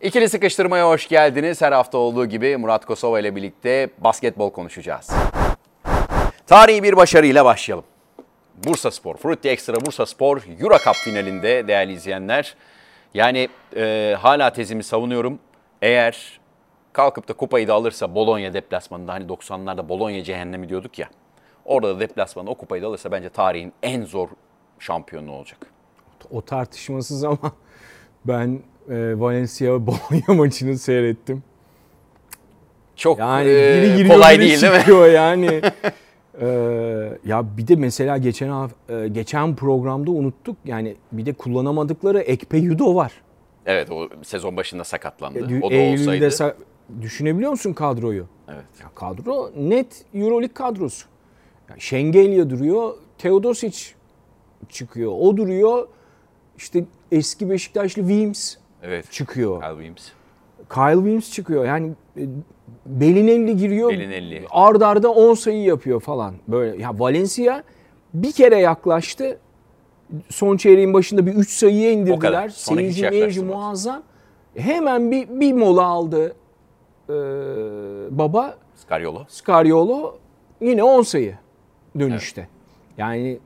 İkili sıkıştırmaya hoş geldiniz. Her hafta olduğu gibi Murat Kosova ile birlikte basketbol konuşacağız. Tarihi bir başarıyla başlayalım. Bursa Spor, Frutti Extra Bursa Spor Euro Cup finalinde değerli izleyenler. Yani e, hala tezimi savunuyorum. Eğer kalkıp da kupayı da alırsa Bologna deplasmanında hani 90'larda Bologna cehennemi diyorduk ya. Orada da deplasmanda o kupayı da alırsa bence tarihin en zor şampiyonu olacak. O tartışmasız ama ben e, Valencia Bologna maçını seyrettim. Çok Yani e, biri giriyor kolay biri değil değil mi? yani. Ee, ya bir de mesela geçen e, geçen programda unuttuk yani bir de kullanamadıkları Ekpe Yudo var. Evet o sezon başında sakatlandı. E, o da Eylül'de olsaydı. sa- düşünebiliyor musun kadroyu? Evet. Ya kadro net Euroleague kadrosu. Ya Şengelya duruyor, Teodosic çıkıyor. O duruyor. İşte eski Beşiktaşlı Wims Evet. çıkıyor. Kyle Williams. Kyle Williams çıkıyor. Yani e, Belinelli giriyor. Belinelli. Ard arda 10 sayı yapıyor falan. Böyle ya Valencia bir kere yaklaştı. Son çeyreğin başında bir 3 sayıya indirdiler. Meyci yaklaştırmadı. muazzam. Hemen bir, bir mola aldı ee, baba Scariolo. Scariolo yine 10 sayı dönüşte. Yani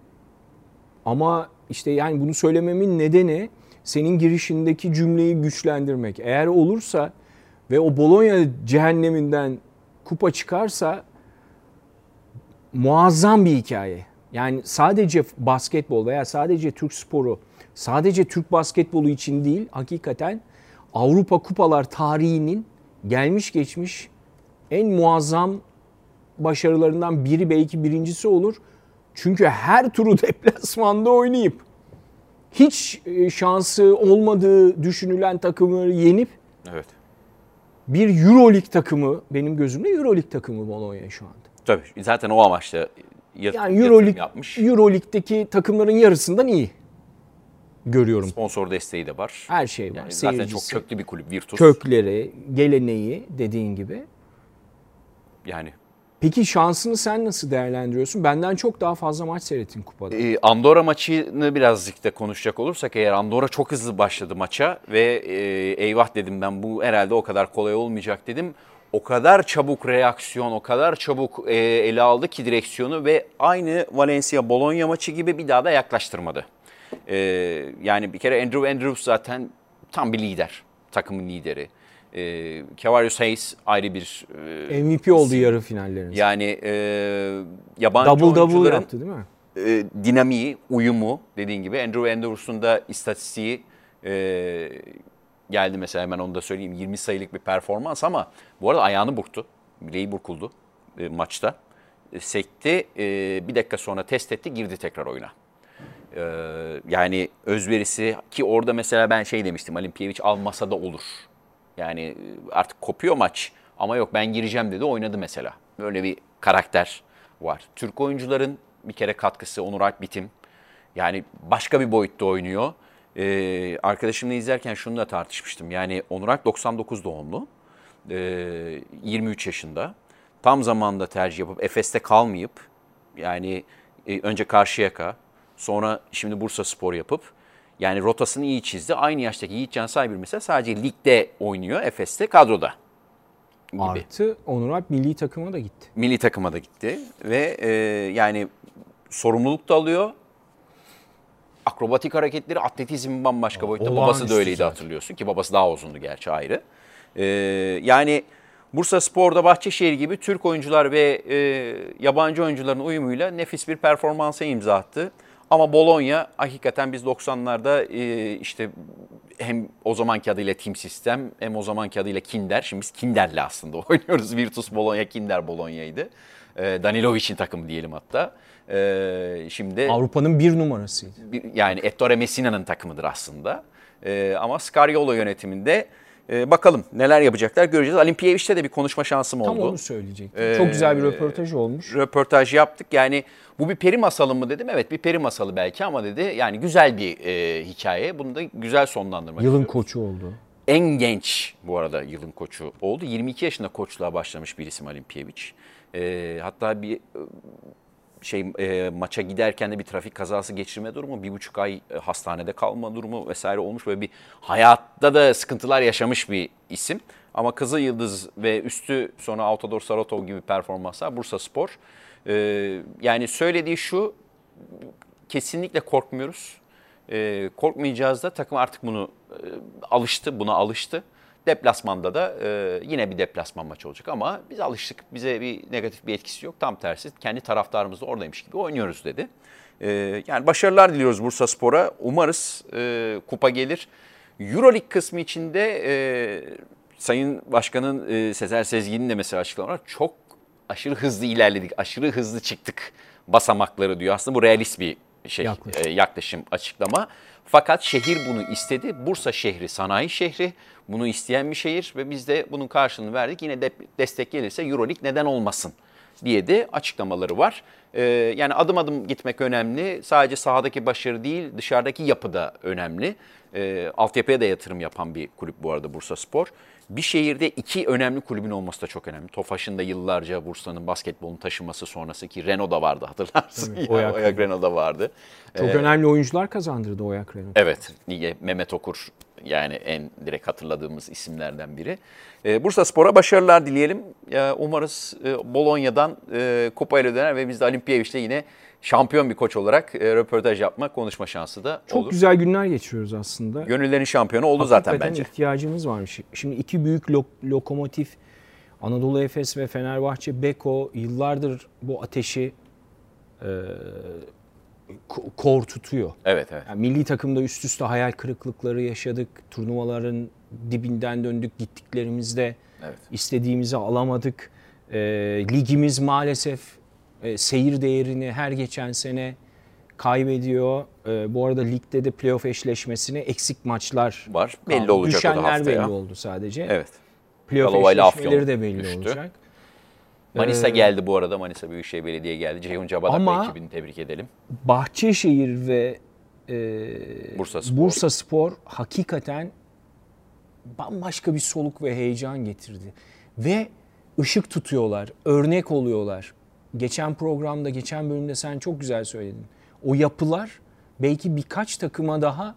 ama işte yani bunu söylememin nedeni senin girişindeki cümleyi güçlendirmek. Eğer olursa ve o Bologna cehenneminden kupa çıkarsa muazzam bir hikaye. Yani sadece basketbol veya sadece Türk sporu, sadece Türk basketbolu için değil, hakikaten Avrupa kupalar tarihinin gelmiş geçmiş en muazzam başarılarından biri belki birincisi olur. Çünkü her turu deplasmanda oynayıp hiç e, şansı olmadığı düşünülen takımları yenip Evet. bir Euroleague takımı benim gözümde Euroleague takımı Bologna şu anda. Tabii zaten o amaçla yat- Yani Euroleague yapmış. Euroleague'deki takımların yarısından iyi görüyorum. Sponsor desteği de var. Her şey var. Yani zaten çok köklü bir kulüp Virtus. kökleri, geleneği dediğin gibi. Yani Peki şansını sen nasıl değerlendiriyorsun? Benden çok daha fazla maç seyrettin kupada. e, Andorra maçını birazcık da konuşacak olursak eğer Andorra çok hızlı başladı maça ve e, eyvah dedim ben bu herhalde o kadar kolay olmayacak dedim. O kadar çabuk reaksiyon, o kadar çabuk e, ele aldı ki direksiyonu ve aynı Valencia Bologna maçı gibi bir daha da yaklaştırmadı. E, yani bir kere Andrew Andrews zaten tam bir lider, takımın lideri. E, Kevarius Hayes ayrı bir e, MVP oldu yarı finallerinde. yani e, yabancı double double yaptı değil mi? e, dinamiği, uyumu dediğin gibi Andrew Anderson'un da istatistiği e, geldi mesela hemen onu da söyleyeyim. 20 sayılık bir performans ama bu arada ayağını burktu. Bileği burkuldu e, maçta. E, sekti. E, bir dakika sonra test etti girdi tekrar oyuna. E, yani özverisi ki orada mesela ben şey demiştim Alimpiyevic almasa da olur. Yani e, artık kopuyor maç ama yok ben gireceğim dedi oynadı mesela. Böyle bir karakter var. Türk oyuncuların bir kere katkısı Onur Alp Bitim. Yani başka bir boyutta oynuyor. Ee, arkadaşımla izlerken şunu da tartışmıştım. Yani Onur Alp 99 doğumlu. Ee, 23 yaşında. Tam zamanda tercih yapıp Efes'te kalmayıp yani e, önce Karşıyaka sonra şimdi Bursa Spor yapıp yani rotasını iyi çizdi. Aynı yaştaki Yiğitcan Saybir mesela sadece ligde oynuyor Efes'te kadroda gibi Artı Onur Alp milli takıma da gitti. milli takıma da gitti ve e, yani sorumluluk da alıyor. Akrobatik hareketleri, atletizm bambaşka boyutta. Babası olağanüstü da öyleydi zaten. hatırlıyorsun ki babası daha uzundu gerçi ayrı. E, yani Bursa Spor'da Bahçeşehir gibi Türk oyuncular ve e, yabancı oyuncuların uyumuyla nefis bir performansa imza attı. Ama Bologna hakikaten biz 90'larda e, işte hem o zamanki adıyla Team System hem o zamanki adıyla Kinder. Şimdi biz Kinder'le aslında oynuyoruz. Virtus Bologna, Kinder Bologna'ydı. E, Danilovic'in takımı diyelim hatta. E, şimdi Avrupa'nın bir numarasıydı. bir- yani Ettore Messina'nın takımıdır aslında. E, ama Scariolo yönetiminde e, bakalım neler yapacaklar göreceğiz. Olimpiyevic'te de bir konuşma şansım Tam oldu. onu söyleyecektim. Çok güzel bir röportaj olmuş. röportaj yaptık. Yani bu bir peri masalı mı dedim. Evet bir peri masalı belki ama dedi yani güzel bir e, hikaye. Bunu da güzel sonlandırmak Yılın istiyorum. koçu oldu. En genç bu arada yılın koçu oldu. 22 yaşında koçluğa başlamış bir isim Alimpiyevic. E, hatta bir şey e, maça giderken de bir trafik kazası geçirme durumu, bir buçuk ay e, hastanede kalma durumu vesaire olmuş. Böyle bir hayatta da sıkıntılar yaşamış bir isim. Ama Kızıl Yıldız ve üstü sonra Autodor Saratov gibi performanslar Bursa Spor. E, yani söylediği şu, kesinlikle korkmuyoruz. E, korkmayacağız da takım artık bunu e, alıştı, buna alıştı. Deplasmanda da e, yine bir deplasman maçı olacak ama biz alıştık. Bize bir negatif bir etkisi yok. Tam tersi kendi taraftarımız da oradaymış gibi oynuyoruz dedi. E, yani başarılar diliyoruz Bursa Spor'a. Umarız e, kupa gelir. Euroleague kısmı içinde e, Sayın Başkan'ın e, Sezer Sezgin'in de mesela açıklamalar çok aşırı hızlı ilerledik, aşırı hızlı çıktık basamakları diyor. Aslında bu realist bir şey Yaklaşım. e, yaklaşım açıklama. Fakat şehir bunu istedi. Bursa şehri sanayi şehri. Bunu isteyen bir şehir ve biz de bunun karşılığını verdik. Yine de destek gelirse Euroleague neden olmasın diye de açıklamaları var. Ee, yani adım adım gitmek önemli. Sadece sahadaki başarı değil dışarıdaki yapı da önemli. Ee, altyapıya da yatırım yapan bir kulüp bu arada Bursa Spor. Bir şehirde iki önemli kulübün olması da çok önemli. Tofaş'ın da yıllarca Bursa'nın basketbolunu taşıması sonrası ki Renault da vardı hatırlarsın. Tabii, Ya, Oyak Oyak Renault da vardı. Çok önemli oyuncular kazandırdı Oyak Renault. Evet, Mehmet Okur yani en direkt hatırladığımız isimlerden biri. Ee, Bursa Spor'a başarılar dileyelim. Ee, umarız e, Bolonya'dan e, kupayla döner ve biz de Olimpiyevic'te yine şampiyon bir koç olarak e, röportaj yapma, konuşma şansı da Çok olur. güzel günler geçiriyoruz aslında. Gönüllerin şampiyonu oldu zaten Hakikaten bence. ihtiyacımız varmış. Şimdi iki büyük lo- lokomotif Anadolu Efes ve Fenerbahçe Beko yıllardır bu ateşi e, ko- kor tutuyor. Evet, evet. Yani milli takımda üst üste hayal kırıklıkları yaşadık. Turnuvaların dibinden döndük gittiklerimizde. Evet. istediğimizi alamadık. E, ligimiz maalesef e, seyir değerini her geçen sene kaybediyor. E, bu arada ligde de playoff eşleşmesine eksik maçlar Var. Belli kaldı. olacak o da Düşenler haftaya. belli oldu sadece. Evet. Playoff Yalova ile eşleşmeleri de belli düştü. olacak. Manisa Ee, geldi bu arada. Manisa Büyükşehir Belediye geldi. Ceyhun Cabadak ekibini tebrik edelim. Bahçeşehir ve e, Bursa Spor. Bursa Spor hakikaten bambaşka bir soluk ve heyecan getirdi. Ve ışık tutuyorlar, örnek oluyorlar. Geçen programda, geçen bölümde sen çok güzel söyledin. O yapılar belki birkaç takıma daha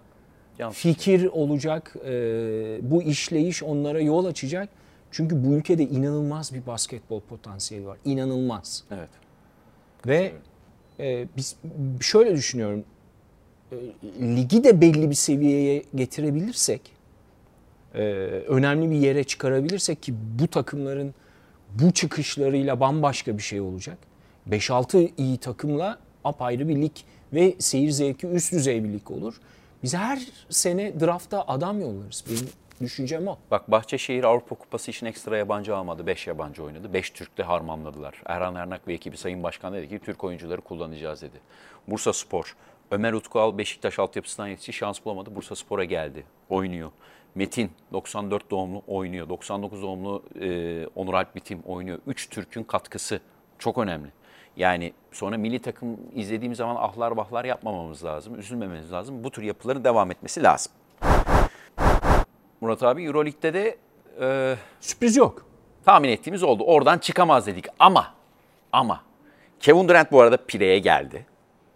Yansıtacak. fikir olacak. e, bu işleyiş onlara yol açacak. Çünkü bu ülkede inanılmaz bir basketbol potansiyeli var. İnanılmaz. Evet. Ve e, biz şöyle düşünüyorum. E, ligi de belli bir seviyeye getirebilirsek, e, önemli bir yere çıkarabilirsek ki bu takımların bu çıkışlarıyla bambaşka bir şey olacak. 5-6 iyi takımla apayrı bir lig ve seyir zevki üst düzey bir lig olur. Biz her sene drafta adam yollarız. Benim düşüncem o. Bak Bahçeşehir Avrupa Kupası için ekstra yabancı almadı. 5 yabancı oynadı. 5 Türk'le harmanladılar. Erhan Ernak ve ekibi Sayın Başkan dedi ki Türk oyuncuları kullanacağız dedi. Bursa Spor, Ömer Utkual Beşiktaş altyapısından yetişti. Şans bulamadı. Bursa Spor'a geldi. Oynuyor. Metin 94 doğumlu oynuyor. 99 doğumlu e, Onur Alp Bitim oynuyor. 3 Türk'ün katkısı çok önemli. Yani sonra milli takım izlediğimiz zaman ahlar vahlar yapmamamız lazım. Üzülmememiz lazım. Bu tür yapıların devam etmesi lazım. Murat abi Euroleague'de de e, Sürpriz yok. tahmin ettiğimiz oldu. Oradan çıkamaz dedik ama ama Kevin Durant bu arada pireye geldi.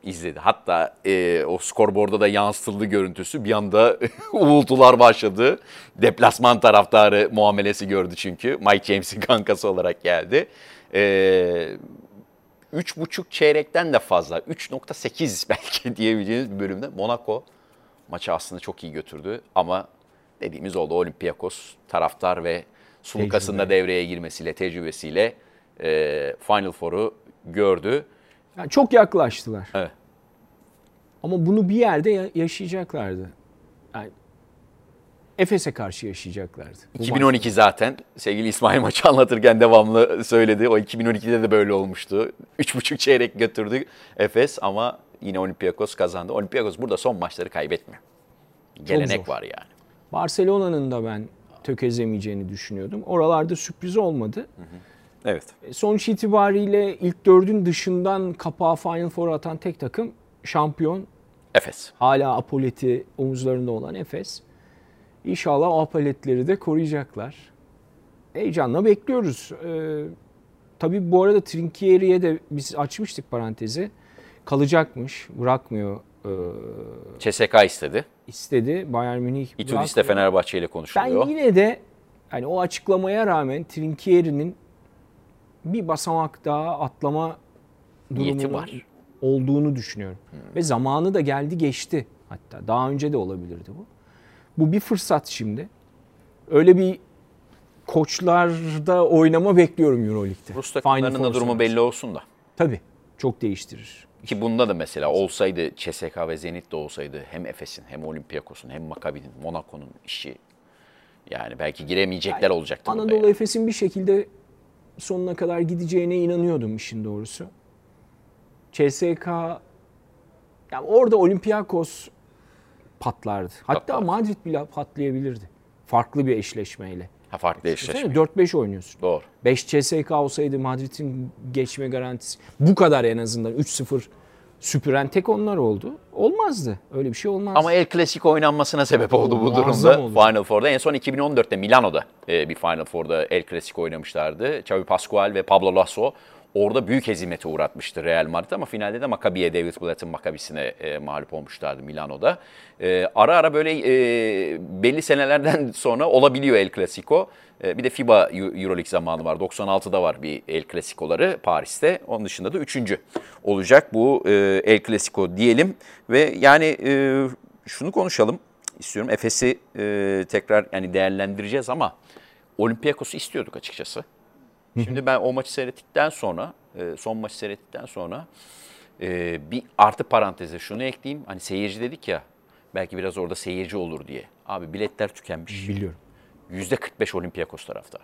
İzledi. Hatta e, o skorboarda da yansıtıldı görüntüsü. Bir anda uğultular başladı. Deplasman taraftarı muamelesi gördü çünkü. Mike James'in kankası olarak geldi. E, 3,5 çeyrekten de fazla. 3.8 belki diyebileceğiniz bir bölümde Monaco maçı aslında çok iyi götürdü. Ama dediğimiz oldu Olympiakos taraftar ve Sulukas'ın da devreye girmesiyle, tecrübesiyle e, Final Four'u gördü. Yani çok yaklaştılar. Evet. Ama bunu bir yerde ya- yaşayacaklardı. Yani Efes'e karşı yaşayacaklardı. Bu 2012 zaten sevgili İsmail maçı anlatırken devamlı söyledi. O 2012'de de böyle olmuştu. 3,5 çeyrek götürdü Efes ama yine Olympiakos kazandı. Olympiakos burada son maçları kaybetmiyor. Gelenek var yani. Barcelona'nın da ben tökezlemeyeceğini düşünüyordum. Oralarda sürpriz olmadı. Evet. E, Sonuç itibariyle ilk dördün dışından kapağı Final Four atan tek takım şampiyon. Efes. Hala apoleti omuzlarında olan Efes. İnşallah o apoletleri de koruyacaklar. Heyecanla bekliyoruz. Ee, tabii bu arada Trinkieri'ye de biz açmıştık parantezi. Kalacakmış, bırakmıyor e, CSK istedi. istedi. Bayern Münih İtudis de. Fenerbahçe ile Ben konuşuluyor. yine de hani o açıklamaya rağmen Trinkieri'nin bir basamak daha atlama durumunun var. olduğunu düşünüyorum. Ve zamanı da geldi geçti hatta. Daha önce de olabilirdi bu. Bu bir fırsat şimdi. Öyle bir koçlarda oynama bekliyorum Euroleague'de. Rus takımlarının da durumu belli olsun da. Tabii. Çok değiştirir. Ki bunda da mesela olsaydı CSK ve Zenit de olsaydı hem Efes'in hem Olympiakos'un hem Maccabi'nin, Monaco'nun işi yani belki giremeyecekler olacaktı burada Anadolu yani. Efes'in bir şekilde sonuna kadar gideceğine inanıyordum işin doğrusu. CSK ya orada Olympiakos patlardı. Hatta. Madrid bile patlayabilirdi. Farklı bir eşleşmeyle. Ha farklı eşleşme. Düşünsene 4-5 oynuyorsun. Doğru. 5 CSK olsaydı Madrid'in geçme garantisi bu kadar en azından 3-0 süpüren tek onlar oldu. Olmazdı. Öyle bir şey olmazdı. Ama El Clasico oynanmasına sebep oldu bu durumda. oldu. Final Four'da. En son 2014'te Milano'da e, bir Final Four'da El Clasico oynamışlardı. Xavi Pascual ve Pablo Lasso orada büyük hezimete uğratmıştı Real Madrid ama finalde de Maccabi'ye David Blatt'ın Maccabisine e, mağlup olmuşlardı Milano'da. E, ara ara böyle e, belli senelerden sonra olabiliyor El Clasico. E, bir de FIBA Euroleague zamanı var. 96'da var bir El Clasico'ları Paris'te. Onun dışında da üçüncü olacak bu e, El Clasico diyelim. Ve yani e, şunu konuşalım istiyorum. Efes'i e, tekrar yani değerlendireceğiz ama Olympiakos'u istiyorduk açıkçası. Şimdi ben o maçı seyrettikten sonra, e, son maçı seyrettikten sonra e, bir artı paranteze şunu ekleyeyim. Hani seyirci dedik ya, belki biraz orada seyirci olur diye. Abi biletler tükenmiş. biliyorum. %45 Olympiakos taraftar.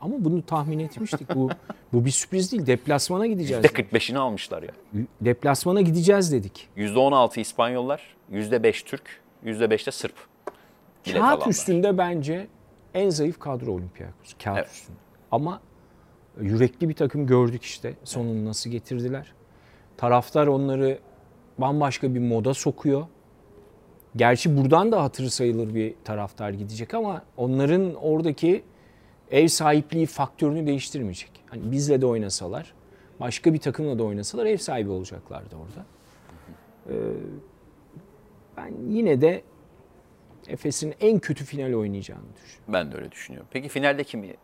Ama bunu tahmin etmiştik. Bu bu bir sürpriz değil. Deplasmana gideceğiz. %45'ini almışlar ya. Deplasmana gideceğiz dedik. %16 İspanyollar, %5 Türk, %5 de Sırp. Kağıt alanlar. üstünde bence en zayıf kadro Olympiakos. Kağıt Evet. üstünde. Ama yürekli bir takım gördük işte. Sonunu nasıl getirdiler. Taraftar onları bambaşka bir moda sokuyor. Gerçi buradan da hatırı sayılır bir taraftar gidecek ama onların oradaki ev sahipliği faktörünü değiştirmeyecek. Hani bizle de oynasalar, başka bir takımla da oynasalar ev sahibi olacaklardı orada. Ee, ben yine de Efes'in en kötü final oynayacağını düşünüyorum. Ben de öyle düşünüyorum. Peki finalde kimi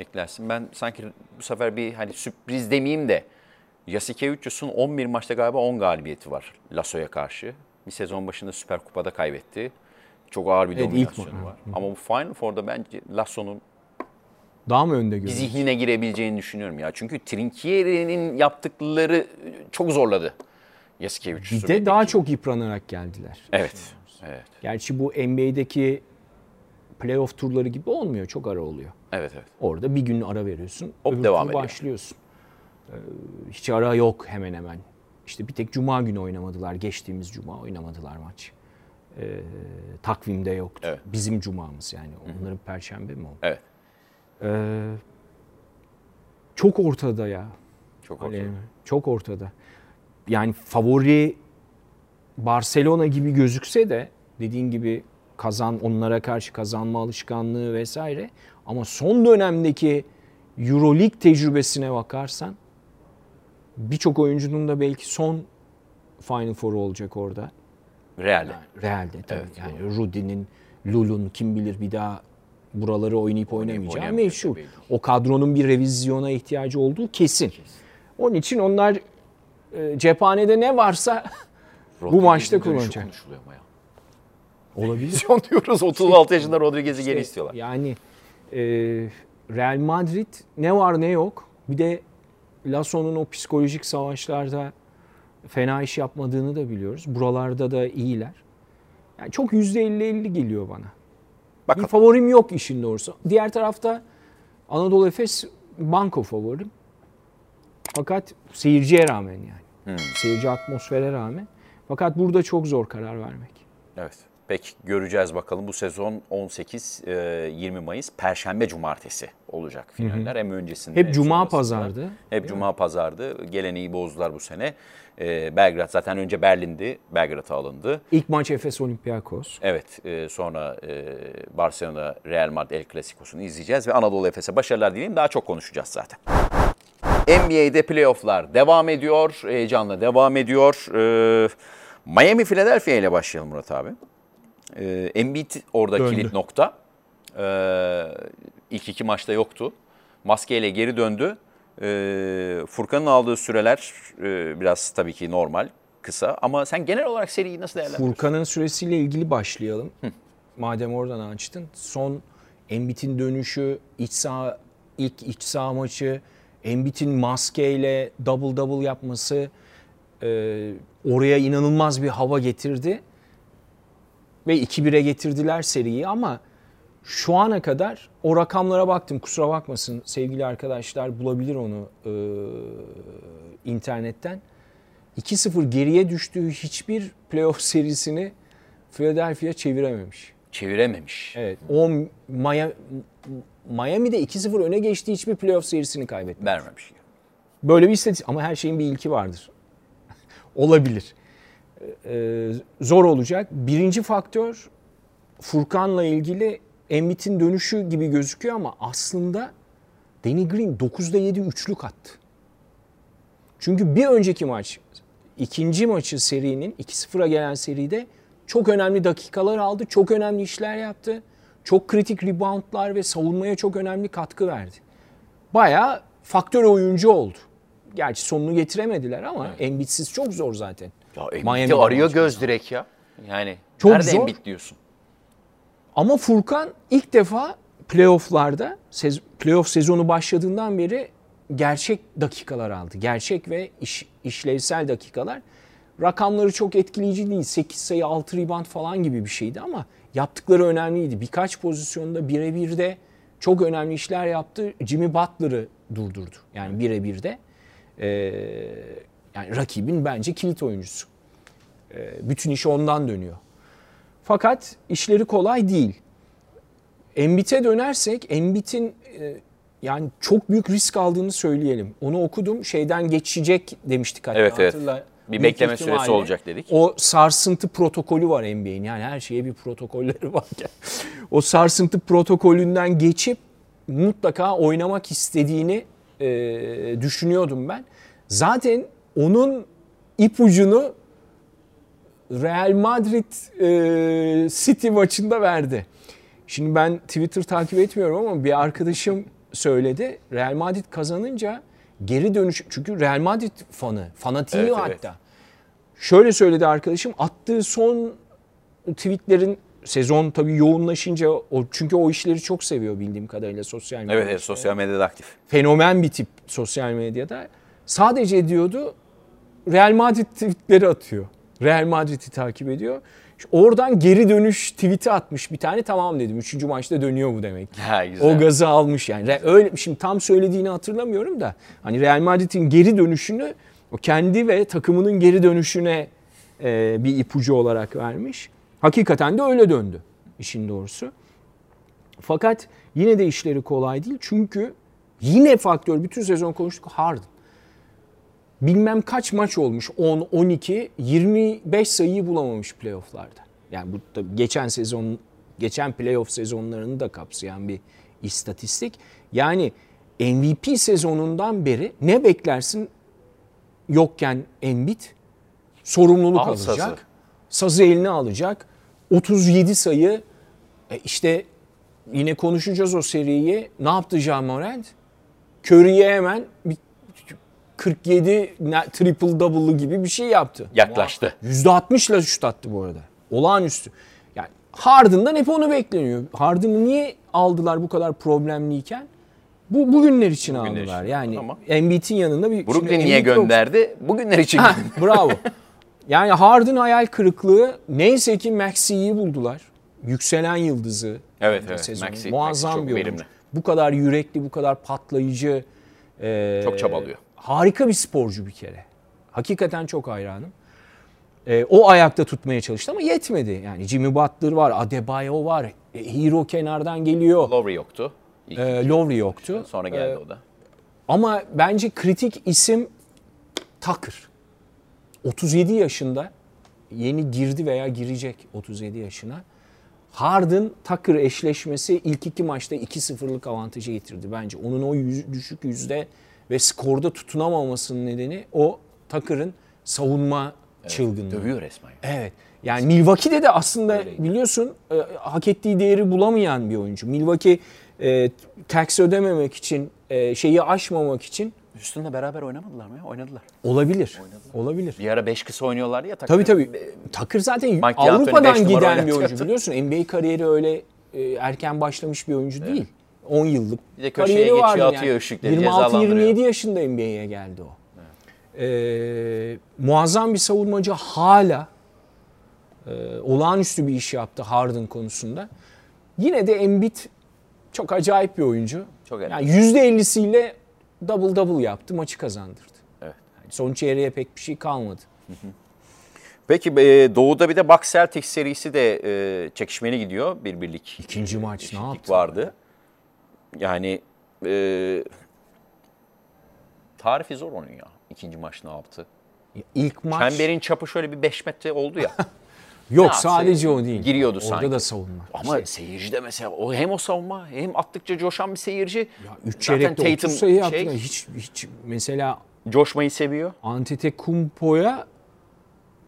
beklersin? Ben sanki bu sefer bir hani sürpriz demeyeyim de Yasikevicius'un 11 maçta galiba 10 galibiyeti var Lasso'ya karşı. Bir sezon başında Süper Kupa'da kaybetti. Çok ağır bir Evet, dominasyonu var. Ama bu Final Four'da bence Lasso'nun Daha mı önde görüyorsun? zihnine girebileceğini düşünüyorum ya. Çünkü Trinkieri'nin yaptıkları çok zorladı Yasikevicius'u. Bir de daha çok yıpranarak geldiler. Evet. Evet. Gerçi bu NBA'deki playoff turları gibi olmuyor. Çok ara oluyor. Evet evet. Orada bir gün ara veriyorsun. Hop, öbür devam ediyor. başlıyorsun. Ee, hiç ara yok hemen hemen. İşte bir tek cuma günü oynamadılar. Geçtiğimiz cuma oynamadılar maç. Ee, takvimde yoktu. Evet. Bizim cumamız yani. Onların perşembe mi o? Evet. Ee, çok ortada ya. Çok ortada. Emre. Çok ortada. Yani favori Barcelona gibi gözükse de dediğin gibi kazan onlara karşı kazanma alışkanlığı vesaire ama son dönemdeki EuroLeague tecrübesine bakarsan birçok oyuncunun da belki son Final Four olacak orada. Real'de. Real'de tabii. Evet, yani Rudy'nin, Lul'un kim bilir bir daha buraları oynayıp oynamayacağı meşhur. O kadronun bir revizyona ihtiyacı olduğu kesin. Onun için onlar e, cephanede ne varsa bu maçta kullanacak. olabilir. Vizyon diyoruz 36 yaşında Rodriguez'i geri istiyorlar. Yani e, Real Madrid ne var ne yok. Bir de Lasso'nun o psikolojik savaşlarda fena iş yapmadığını da biliyoruz. Buralarda da iyiler. Yani çok %50-50 geliyor bana. Bakalım. Bir favorim yok işin doğrusu. Diğer tarafta Anadolu Efes banko favorim. Fakat seyirciye rağmen yani. Seyirci atmosfere rağmen. Fakat burada çok zor karar vermek. Evet. Peki göreceğiz bakalım. Bu sezon 18-20 Mayıs Perşembe Cumartesi olacak finaller. Hem öncesinde Hep cuma pazardı. Hep cuma pazardı. Geleneği bozdular bu sene. Ee, Belgrad zaten önce Berlin'di. Belgrad'a alındı. İlk maç Efes Olympiakos. Evet e, sonra e, Barcelona Real Madrid El Clasico'sunu izleyeceğiz ve Anadolu Efes'e başarılar dileyim. Daha çok konuşacağız zaten. NBA'de playofflar devam ediyor. Heyecanla devam ediyor. Ee, Miami Philadelphia ile başlayalım Murat abi. Ee, Embiid orada Döndü. kilit nokta. Ee, ilk iki maçta yoktu. Maskeyle geri döndü. Ee, Furkan'ın aldığı süreler e, biraz tabii ki normal, kısa. Ama sen genel olarak seriyi nasıl değerlendiriyorsun? Furkan'ın süresiyle ilgili başlayalım. Madem oradan açtın. Son Embiid'in dönüşü, iç saha, ilk iç saha maçı, Embiid'in maskeyle double double yapması e, oraya inanılmaz bir hava getirdi. Ve 2-1'e getirdiler seriyi ama şu ana kadar o rakamlara baktım. Kusura bakmasın sevgili arkadaşlar bulabilir onu e, internetten. 2-0 geriye düştüğü hiçbir playoff serisini Philadelphia çevirememiş. Çevirememiş. Evet. O Miami, Miami'de 2-0 öne geçtiği hiçbir playoff serisini kaybetti. Vermemiş. Böyle bir istatistik ama her şeyin bir ilki vardır. Olabilir. Ee, zor olacak. Birinci faktör Furkan'la ilgili Embiid'in dönüşü gibi gözüküyor ama aslında Danny Green 9'da 7 üçlük attı. Çünkü bir önceki maç, ikinci maçı serinin 2-0'a gelen seride çok önemli dakikalar aldı, çok önemli işler yaptı. Çok kritik reboundlar ve savunmaya çok önemli katkı verdi. Bayağı faktör oyuncu oldu. Gerçi sonunu getiremediler ama Embiid'siz çok zor zaten. Ya Miami'de arıyor göz direk ya. Yani Çok nerede zor. Embiid diyorsun? Ama Furkan ilk defa playofflarda, sez- playoff sezonu başladığından beri gerçek dakikalar aldı. Gerçek ve iş, işlevsel dakikalar. Rakamları çok etkileyici değil. 8 sayı, 6 rebound falan gibi bir şeydi ama yaptıkları önemliydi. Birkaç pozisyonda birebir de çok önemli işler yaptı. Jimmy Butler'ı durdurdu. Yani birebir de. Ee, yani rakibin bence kilit oyuncusu. Ee, bütün iş ondan dönüyor. Fakat işleri kolay değil. Embiid'e dönersek Embiid'in e, yani çok büyük risk aldığını söyleyelim. Onu okudum. Şeyden geçecek demiştik hatta. Evet, evet. hatırla. Bir Büyük bekleme süresi ihtimalle olacak dedik. O sarsıntı protokolü var NBA'in. Yani her şeye bir protokolleri varken. o sarsıntı protokolünden geçip mutlaka oynamak istediğini e, düşünüyordum ben. Zaten onun ipucunu Real Madrid e, City maçında verdi. Şimdi ben Twitter takip etmiyorum ama bir arkadaşım söyledi. Real Madrid kazanınca geri dönüş çünkü Real Madrid fanı, fanatiği Evet, hatta. evet. Şöyle söyledi arkadaşım. Attığı son tweetlerin sezon tabii yoğunlaşınca o çünkü o işleri çok seviyor bildiğim kadarıyla sosyal medyada. Evet, evet sosyal medyada aktif. Fenomen bir tip sosyal medyada. Sadece diyordu Real Madrid tweetleri atıyor. Real Madrid'i takip ediyor. Oradan geri dönüş tweet'i atmış bir tane tamam dedim. Üçüncü maçta dönüyor bu demek. Ha, güzel. O gazı almış yani. Öyle şimdi tam söylediğini hatırlamıyorum da hani Real Madrid'in geri dönüşünü o kendi ve takımının geri dönüşüne e, bir ipucu olarak vermiş. Hakikaten de öyle döndü işin doğrusu. Fakat yine de işleri kolay değil. Çünkü yine faktör bütün sezon konuştuk Harden. Bilmem kaç maç olmuş 10, 12, 25 sayıyı bulamamış playofflarda. Yani bu tabii geçen sezon geçen playoff sezonlarını da kapsayan bir istatistik. Yani MVP sezonundan beri ne beklersin yokken Embiid sorumluluk Al alacak. sazı. Sazı eline alacak. 37 sayı e işte yine konuşacağız o seriyi. Ne yaptı Ja Morant? Curry'e hemen bir 47 na- triple double'lı gibi bir şey yaptı. Yaklaştı. %60 ile şut attı bu arada. Olağanüstü. Yani Harden'dan hep onu bekleniyor. Harden'ı niye aldılar bu kadar problemliyken? Bu bugünler için Bugünler aldılar. için. Yani Tamam. Embiid'in yanında bir Brooklyn niye Embiid yok. gönderdi? Bugünler için Ha, bravo. Yani Harden hayal kırıklığı. Neyse ki Maxi'yi buldular. Yükselen yıldızı. Evet, evet. sezonu. Maxey- Muazzam çok bir oyuncu. Bu kadar yürekli, bu kadar patlayıcı. e, Çok çabalıyor. Harika bir sporcu bir kere. Hakikaten çok hayranım. E, o ayakta tutmaya çalıştı ama yetmedi. Yani Jimmy Butler var, Adebayo var, e, Hero kenardan geliyor. Lowry yoktu. İlk E, Lowry yoktu. Sonra geldi E, o da. ama bence kritik isim Tucker. 37 yaşında yeni girdi veya girecek 37 yaşına. Harden Tucker eşleşmesi ilk iki maçta 2-0'lık avantajı getirdi bence. Onun o yüz- düşük yüzde ve skorda tutunamamasının nedeni o Tucker'ın savunma çılgınlığı. Dövüyor resmen. Evet. Yani Milwaukee'de de aslında biliyorsun e, hak ettiği değeri bulamayan bir oyuncu. Milwaukee e, tax ödememek için, e, şeyi aşmamak için Üstünde beraber oynamadılar mı ya? Oynadılar. olabilir. Olabilir. Bir ara beş kısa oynuyorlardı ya. Tabii tabii. Tucker zaten Mike Avrupa'dan giden bir oyuncu biliyorsun. NBA kariyeri öyle e, erken başlamış bir oyuncu değil. 10 yıllık Bir de köşeye kariyeri geçiyor, vardı atıyor üçlükleri, cezalandırıyor. 26-27 yaşında NBA'ye geldi o. Ee, muazzam bir savunmacı hala e, olağanüstü bir iş yaptı Harden konusunda. Yine de Embiid çok acayip bir oyuncu. Çok yani %50'siyle double double yaptı, maçı kazandırdı. Evet. Yani son çeyreğe pek bir şey kalmadı. Peki e, Doğu'da bir de Bucks Celtics serisi de e, çekişmeli gidiyor. Bir birlik. İkinci maç ne eşitlik yaptı? vardı. Yani e, tarifi zor onun ya. İkinci maç ne yaptı? İlk maç Çemberin çapı şöyle bir 5 metre oldu ya. yok yapsaydı? sadece o değil. Giriyordu Orada sanki. da savunma. Ama Şey, seyirci de mesela o hem o savunma hem attıkça coşan bir seyirci. ya üç Zaten çeyrekte 30 Tatum sayı yaptı. şey, Hiç, hiç mesela coşmayı seviyor. Antetokounmpo'ya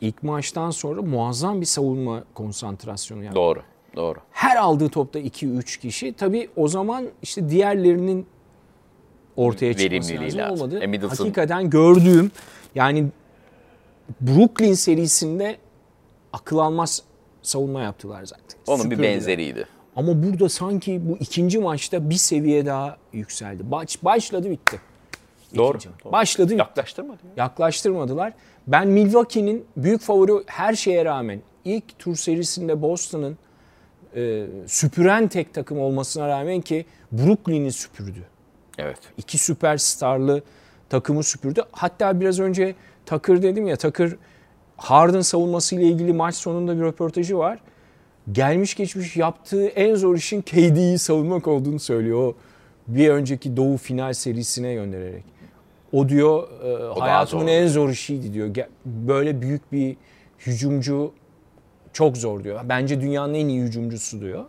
ilk maçtan sonra muazzam bir savunma konsantrasyonu yaptı. Doğru. Doğru. Her aldığı topta 2-3 kişi. Tabii o zaman işte diğerlerinin ortaya çıkması lazım lazım. olmadı. E, Middleton- Hakikaten gördüğüm yani Brooklyn serisinde akıl almaz savunma yaptılar zaten. Onun bir Süpürdüler. benzeriydi. Ama burada sanki bu ikinci maçta bir seviye daha yükseldi. Baş, başladı bitti. Doğru, İkinci. doğru. Başladı bitti. Yaklaştırmadı ya. Yaklaştırmadılar. Ben Milwaukee'nin büyük favori her şeye rağmen ilk tur serisinde Boston'ın e, süpüren tek takım olmasına rağmen ki Brooklyn'i süpürdü. Evet. İki süperstarlı takımı süpürdü. Hatta biraz önce Tucker dedim ya Tucker Harden savunması ile ilgili maç sonunda bir röportajı var. Gelmiş geçmiş yaptığı en zor işin KD'yi savunmak olduğunu söylüyor. O bir önceki Doğu final serisine göndererek. O diyor e, hayatımın zor. en zor işiydi diyor. Böyle büyük bir hücumcu çok zor diyor. Bence dünyanın en iyi hücumcusu diyor.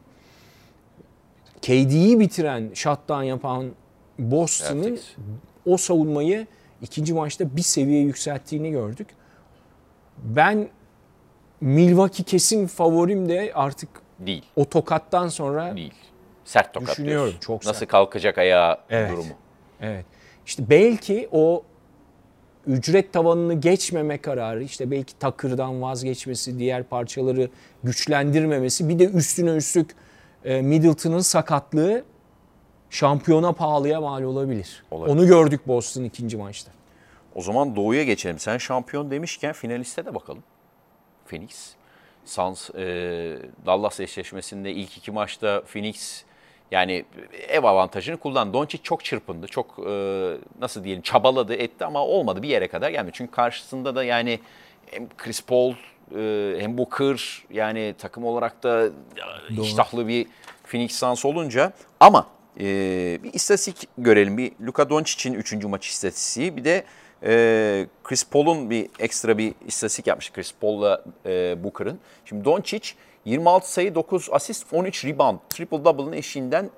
KD'yi bitiren, shutdown yapan Boston'ın o savunmayı ikinci maçta bir seviye yükselttiğini gördük. Ben Milwaukee kesin favorim de artık Değil. o tokattan sonra Değil. Sert tokat Düşünüyorum, diyorsun. çok Nasıl sert. kalkacak ayağa Evet. durumu. Evet. İşte belki o ücret tavanını geçmeme kararı, işte belki takırdan vazgeçmesi, diğer parçaları güçlendirmemesi, bir de üstüne üstlük e, Middleton'ın sakatlığı şampiyona pahalıya mal olabilir. Olabilir. Onu gördük Boston ikinci maçta. O zaman Doğu'ya geçelim. Sen şampiyon demişken finaliste de bakalım. Phoenix. Suns, e, Dallas eşleşmesinde ilk iki maçta Phoenix yani ev avantajını kullandı. Doncic çok çırpındı. Çok e, nasıl diyelim çabaladı etti ama olmadı bir yere kadar gelmedi. Çünkü karşısında da yani hem Chris Paul e, hem Booker yani takım olarak da e, iştahlı bir Phoenix Suns olunca ama e, bir istatistik görelim. Bir Luka Doncic'in 3. maç istatistiği bir de e, Chris Paul'un bir ekstra bir istatistik yapmış. Chris Paul'la e, Booker'ın. Şimdi Doncic 26 sayı 9 asist 13 rebound triple double'ın eşiğinden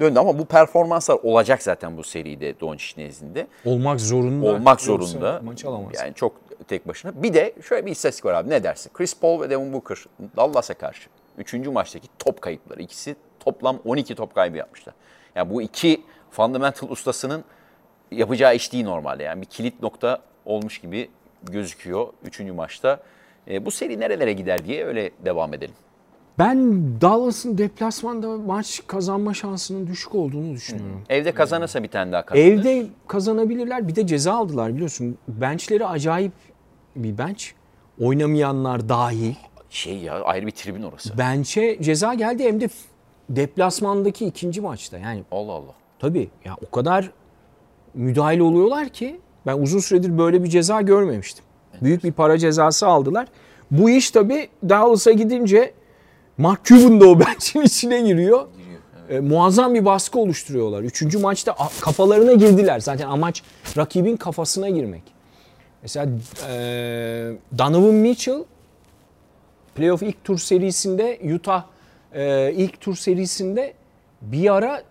döndü ama bu performanslar olacak zaten bu seride Doncic nezdinde. Olmak zorunda. Olmak zorunda. Maç alamaz. Yani çok tek başına. Bir de şöyle bir istatistik var abi ne dersin? Chris Paul ve Devin Booker Dallas'a karşı 3. maçtaki top kayıpları. ikisi toplam 12 top kaybı yapmışlar. Yani bu iki fundamental ustasının yapacağı iş değil normalde. Yani bir kilit nokta olmuş gibi gözüküyor 3. maçta. E, bu seri nerelere gider diye öyle devam edelim. Ben Dallas'ın deplasmanda maç kazanma şansının düşük olduğunu düşünüyorum. Evde kazanırsa bir tane daha kazanır. Evde kazanabilirler. Bir de ceza aldılar biliyorsun. Benchleri acayip bir bench. Oynamayanlar dahil. Şey ya ayrı bir tribün orası. Bench'e ceza geldi hem de deplasmandaki ikinci maçta. Yani Allah Allah. tabii ya o kadar müdahale oluyorlar ki ben uzun süredir böyle bir ceza görmemiştim. Büyük bir para cezası aldılar. Bu iş tabii Dallas'a gidince Mark Cuban da o bench'in içine giriyor. E, muazzam bir baskı oluşturuyorlar. Üçüncü maçta kafalarına girdiler. Zaten amaç rakibin kafasına girmek. Mesela e, Donovan Mitchell playoff ilk tur serisinde Utah e, ilk tur serisinde bir ara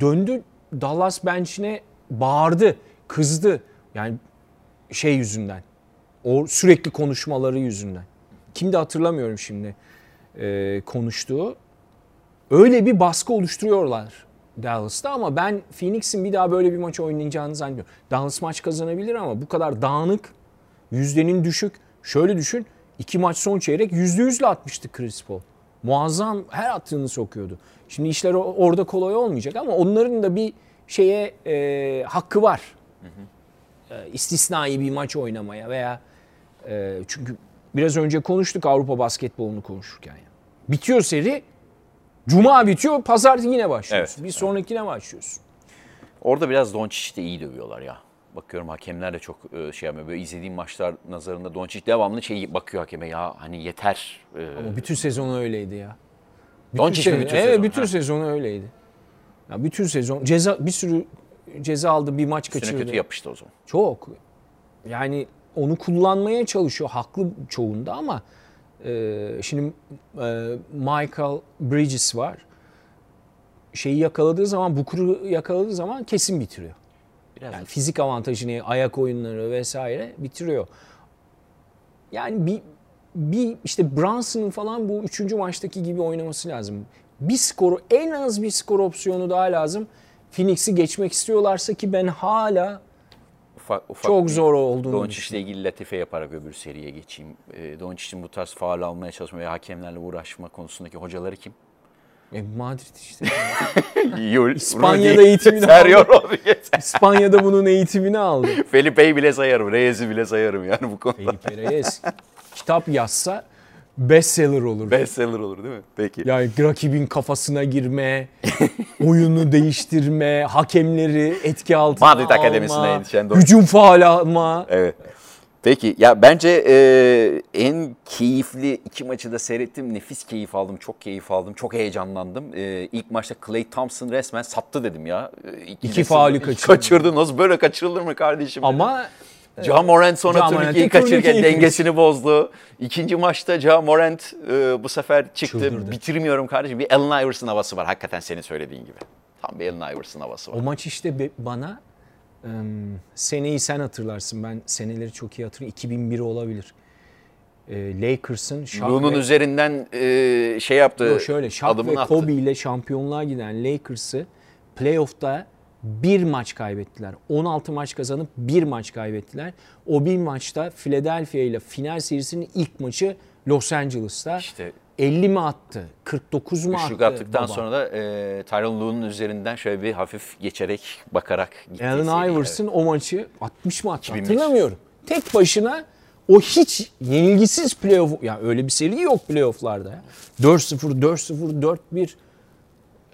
döndü Dallas bench'ine bağırdı. kızdı. Yani şey yüzünden. O sürekli konuşmaları yüzünden. Kimdi hatırlamıyorum şimdi e, konuştuğu. Öyle bir baskı oluşturuyorlar Dallas'ta ama ben Phoenix'in bir daha böyle bir maç oynayacağını zannediyorum. Dallas maç kazanabilir ama bu kadar dağınık, yüzdenin düşük. Şöyle düşün, iki maç son çeyrek yüzde yüzle atmıştı Chris Paul. Muazzam her attığını sokuyordu. Şimdi işler orada kolay olmayacak ama onların da bir şeye e, hakkı var. Hı hı. E, istisnai bir maç oynamaya veya e, çünkü biraz önce konuştuk Avrupa basketbolunu konuşurken. Yani. Bitiyor seri, Cuma bitiyor, pazar yine başlıyorsun. Evet. Bir sonrakine başlıyorsun. Orada biraz Doncic de iyi dövüyorlar ya. Bakıyorum hakemler de çok e, şey yapıyor. Böyle izlediğim maçlar nazarında Doncic devamlı şey bakıyor hakeme ya hani yeter. E, Ama bütün sezonu öyleydi ya. Doncic mi bütün evet, sezon? bütün ha. sezonu öyleydi. Ya bütün sezon ceza bir sürü ceza aldı, bir maç kaçırdı. kötü yapıştı o zaman. Çok. Yani onu kullanmaya çalışıyor haklı çoğunda ama e, şimdi e, Michael Bridges var. Şeyi yakaladığı zaman, Booker'ı yakaladığı zaman kesin bitiriyor. Biraz yani fizik avantajını, ayak oyunları vesaire bitiriyor. Yani bir bir işte Brunson'ın falan bu üçüncü maçtaki gibi oynaması lazım. Bir skoru en az bir skor opsiyonu daha lazım. Phoenix'i geçmek istiyorlarsa ki ben hala ufak, ufak çok zor olduğunu Doncic ile ilgili latife yaparak öbür seriye geçeyim. E, Doncic'in bu tarz faal almaya çalışma ve hakemlerle uğraşma konusundaki hocaları kim? E, Madrid işte. Yul, İspanya'da Rudy, eğitimini aldı. İspanya'da bunun eğitimini aldı. Felipe'yi bile sayarım. Reyes'i bile sayarım yani bu konuda. Felipe Reyes kitap yazsa bestseller olur. Bestseller olur değil mi? Peki. Yani rakibin kafasına girme, oyunu değiştirme, hakemleri etki altına Madrid alma, Akademisi'ne yetişen hücum faal alma. Evet. Peki ya bence e, en keyifli iki maçı da seyrettim. Nefis keyif aldım, çok keyif aldım, çok heyecanlandım. E, ilk maçta Clay Thompson resmen sattı dedim ya. E, İki faali kaçırdı. Kaçırdı. Nasıl böyle kaçırılır mı kardeşim? Ama Ja Morant sonra ja turnikeyi kaçırırken dengesini bozdu. İkinci maçta Ja Morant e, bu sefer çıktı. Çıldırdı. Bitirmiyorum kardeşim. Bir Allen Iverson havası var. Hakikaten senin söylediğin gibi. Tam bir Allen Iverson havası var. O maç işte bana e, seneyi sen hatırlarsın. Ben seneleri çok iyi hatırlıyorum. 2001 olabilir. E, Lakers'ın Shaq ve, üzerinden e, şey yaptı. Yok şöyle Shaq ve Kobe ile şampiyonluğa giden Lakers'ı playoff'ta bir maç kaybettiler. 16 maç kazanıp bir maç kaybettiler. O bir maçta Philadelphia ile final serisinin ilk maçı Los Angeles'ta. İşte 50 mi attı? 49 mu attı? Attıktan baba? sonra da e, Tyron Lue'nun üzerinden şöyle bir hafif geçerek bakarak gitti. Allen Iverson evet. o maçı 60 mı attı? 2001. Hatırlamıyorum. Tek başına o hiç yenilgisiz playoff ya yani öyle bir seri yok playoff'larda ya. 4-0 4-0 4-1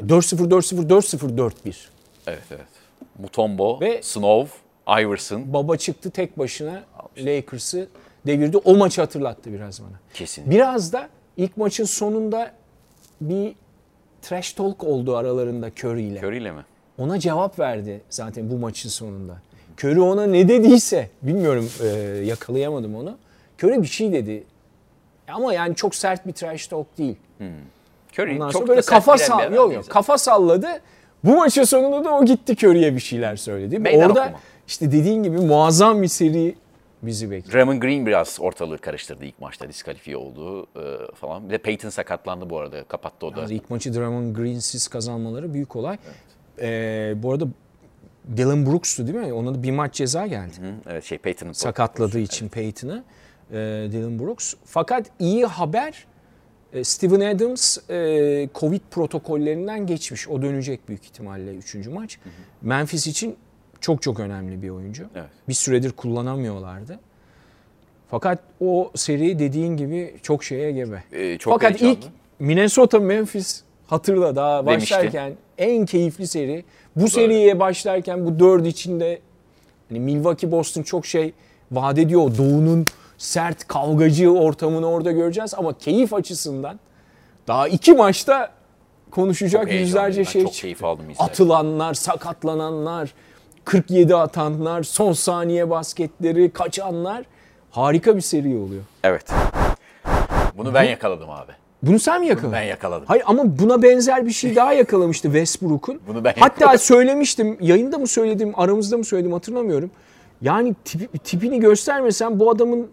4-0 4-0 4-0 4-1. Evet evet. Mutombo, Ve Snow, Iverson. Baba çıktı tek başına Lakers'ı devirdi. O maçı hatırlattı biraz bana. Kesin. Biraz da ilk maçın sonunda bir trash talk oldu aralarında Curry ile. Curry ile mi? Ona cevap verdi zaten bu maçın sonunda. Curry ona ne dediyse bilmiyorum e, yakalayamadım onu. Curry bir şey dedi. Ama yani çok sert bir trash talk değil. Hmm. Curry Ondan çok böyle kafa sall yok yok kafa salladı. Bu maçın sonunda da o gitti Curry'e bir şeyler söyledi. Meydan Orada okuma. işte dediğin gibi muazzam bir seri bizi bekliyor. Draymond Green biraz ortalığı karıştırdı ilk maçta diskalifiye oldu e, falan. Bir de Peyton sakatlandı bu arada kapattı o da. Yani ilk maçı Draymond Green'siz kazanmaları büyük olay. Evet. Ee, bu arada Dylan Brooks'tu değil mi? Ona da bir maç ceza geldi. Hı, evet şey Peyton'ın sakatladığı için evet. Peyton'ı. E, Dylan Brooks. Fakat iyi haber e, Steven Adams e, Covid protokollerinden geçmiş. O dönecek büyük ihtimalle 3. maç. Hı hı. Memphis için çok çok önemli bir oyuncu. Evet. Bir süredir kullanamıyorlardı. Fakat o seri dediğin gibi çok şeye gebe. Ee, çok Fakat heyecanlı. ilk Minnesota Memphis hatırla daha başlarken Demişti. en keyifli seri. Bu Böyle. seriye başlarken bu dört içinde hani Milwaukee Boston çok şey vaat ediyor. Doğu'nun sert kavgacı ortamını orada göreceğiz ama keyif açısından daha iki maçta konuşacak çok yüzlerce şey çok keyif aldım Atılanlar, sakatlananlar, 47 atanlar, son saniye basketleri, kaçanlar harika bir seri oluyor. Evet. Bunu ben yakaladım abi. Bunu sen mi yakaladın? Ben yakaladım. Hayır ama buna benzer bir şey daha yakalamıştı Westbrook'un. Bunu ben Hatta yakaladım. söylemiştim, yayında mı söyledim, aramızda mı söyledim hatırlamıyorum. Yani tipi- tipini göstermesem bu adamın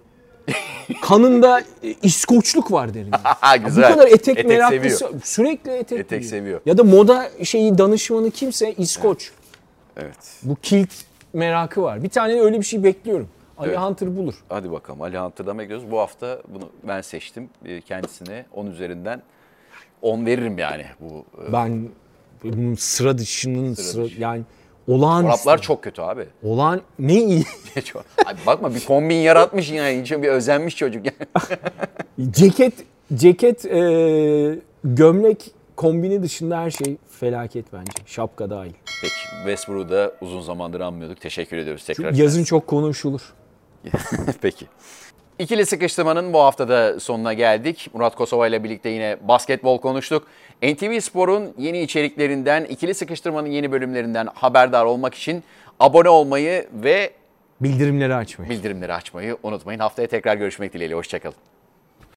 kanında e, İskoçluk var derim. Ha, Bu güzel. kadar etek, Etek meraklısı seviyor. sürekli etek, Etek seviyor. Ya da moda şeyi danışmanı kimse İskoç. Evet. Bu kilt merakı var. Bir tane öyle bir şey bekliyorum. Ali Evet. Hunter bulur. Hadi bakalım Ali Hunter'dan bekliyoruz. Bu hafta bunu ben seçtim. Ee, Kendisine 10 üzerinden 10 veririm yani. Bu e, Ben bunun sıra dışının sıra, dışı. yani olağanüstü. çoraplar çok kötü abi. Olağan ne iyi. Abi bakma bir kombin yaratmış yani. İçine bir özenmiş çocuk yani. ceket ceket e, gömlek kombini dışında her şey felaket bence. Şapka dahil. Peki Westbrook'u da uzun zamandır anmıyorduk. Teşekkür ediyoruz tekrar. Yazın çok konuşulur. Peki. İkili sıkıştırmanın bu haftada sonuna geldik. Murat Kosova ile birlikte yine basketbol konuştuk. NTV Spor'un yeni içeriklerinden, ikili sıkıştırmanın yeni bölümlerinden haberdar olmak için abone olmayı ve Bildirimleri açmayı. bildirimleri açmayı unutmayın. Haftaya tekrar görüşmek dileğiyle. Hoşçakalın.